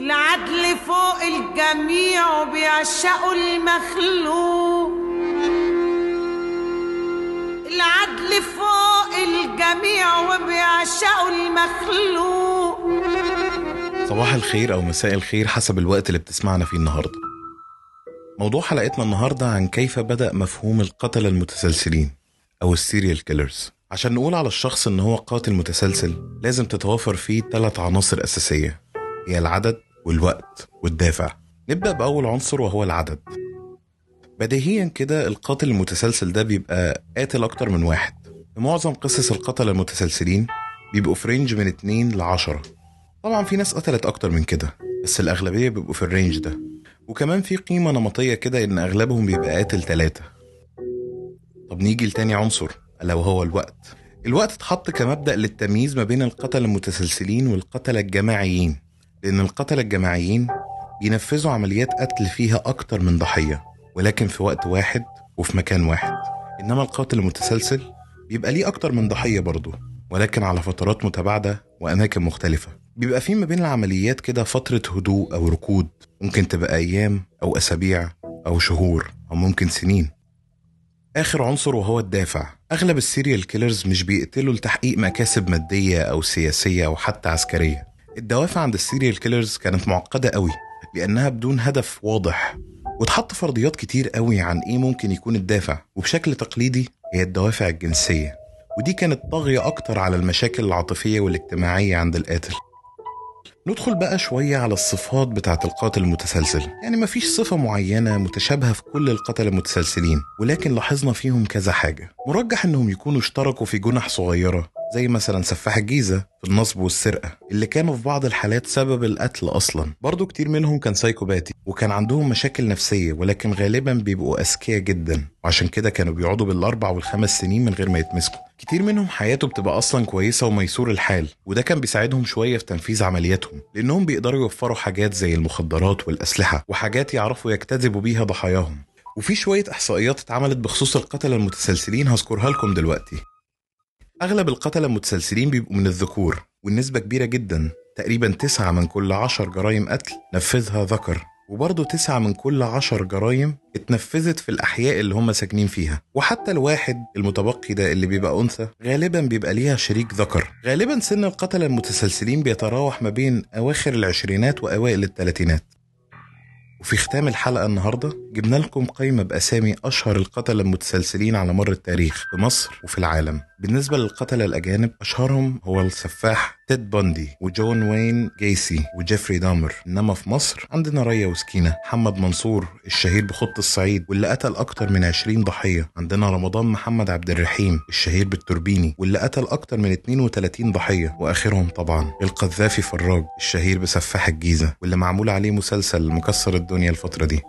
العدل فوق الجميع وبيعشقوا المخلوق. العدل فوق الجميع وبيعشقوا المخلوق. صباح الخير أو مساء الخير حسب الوقت اللي بتسمعنا فيه النهاردة. موضوع حلقتنا النهاردة عن كيف بدأ مفهوم القتلة المتسلسلين أو السيريال كيلرز. عشان نقول على الشخص إن هو قاتل متسلسل لازم تتوافر فيه ثلاث عناصر أساسية. هي العدد والوقت والدافع. نبدأ بأول عنصر وهو العدد. بديهيا كده القاتل المتسلسل ده بيبقى قاتل أكتر من واحد. في معظم قصص القتلة المتسلسلين بيبقوا في range من 2 ل 10 طبعا في ناس قتلت أكتر من كده بس الأغلبية بيبقوا في ال range ده. وكمان في قيمة نمطية كده إن أغلبهم بيبقى قاتل تلاتة. طب نيجي لتاني عنصر ألا وهو الوقت. الوقت اتحط كمبدأ للتمييز ما بين القتلة المتسلسلين والقتلة الجماعيين. لأن القتلة الجماعيين بينفذوا عمليات قتل فيها أكتر من ضحية ولكن في وقت واحد وفي مكان واحد. إنما القاتل المتسلسل بيبقى ليه أكتر من ضحية برضه ولكن على فترات متباعدة وأماكن مختلفة. بيبقى في ما بين العمليات كده فترة هدوء أو ركود ممكن تبقى أيام أو أسابيع أو شهور أو ممكن سنين. آخر عنصر وهو الدافع. أغلب ال serial killers مش بيقتلوا لتحقيق مكاسب مادية أو سياسية أو حتى عسكرية. الدوافع عند ال serial killers كانت معقدة قوي لأنها بدون هدف واضح. وتحط فرضيات كتير قوي عن إيه ممكن يكون الدافع وبشكل تقليدي هي الدوافع الجنسية. ودي كانت طاغية أكتر على المشاكل العاطفية والاجتماعية عند القاتل. ندخل بقى شوية على الصفات بتاعة القاتل المتسلسل. يعني مفيش صفة معينة متشابهة في كل القتلة المتسلسلين ولكن لاحظنا فيهم كذا حاجة. مرجح إنهم يكونوا اشتركوا في جنح صغيرة زي مثلا سفاح الجيزة في النصب والسرقة اللي كانوا في بعض الحالات سبب القتل أصلا. برضو كتير منهم كان سايكوباتي وكان عندهم مشاكل نفسية ولكن غالبا بيبقوا أذكياء جدا. وعشان كده كانوا بيقعدوا بالأربع والخمس سنين من غير ما يتمسكوا. كتير منهم حياته بتبقى أصلا كويسة وميسور الحال وده كان بيساعدهم شوية في تنفيذ عملياتهم لأنهم بيقدروا يوفروا حاجات زي المخدرات والأسلحة وحاجات يعرفوا يجتذبوا بيها ضحاياهم. وفي شوية إحصائيات اتعملت بخصوص القتلة المتسلسلين هذكرها لكم دلوقتي. أغلب القتلة المتسلسلين بيبقوا من الذكور والنسبة كبيرة جدا. تقريبا تسعة من كل عشر جرائم قتل نفذها ذكر. وبرضه تسعة من كل عشر جرائم اتنفذت في الأحياء اللي هم ساكنين فيها. وحتى الواحد المتبقي ده اللي بيبقى أنثى غالبا بيبقى ليها شريك ذكر. غالبا سن القتلة المتسلسلين بيتراوح ما بين أواخر العشرينات وأوائل الثلاثينات وفي ختام الحلقة النهاردة جبنا لكم قائمة بأسامي أشهر القتلة المتسلسلين على مر التاريخ في مصر وفي العالم. بالنسبة للقتلة الأجانب أشهرهم هو السفاح تيد بوندي وجون وين جيسي وجيفري دامر. إنما في مصر عندنا ريا وسكينة محمد منصور الشهير بخط الصعيد واللي قتل أكتر من 20 ضحية. عندنا رمضان محمد عبد الرحيم الشهير بالتوربيني واللي قتل أكتر من 32 ضحية. وآخرهم طبعا القذافي فراج الشهير بسفاح الجيزة واللي معمول عليه مسلسل مكسر الدنيا الفترة دي.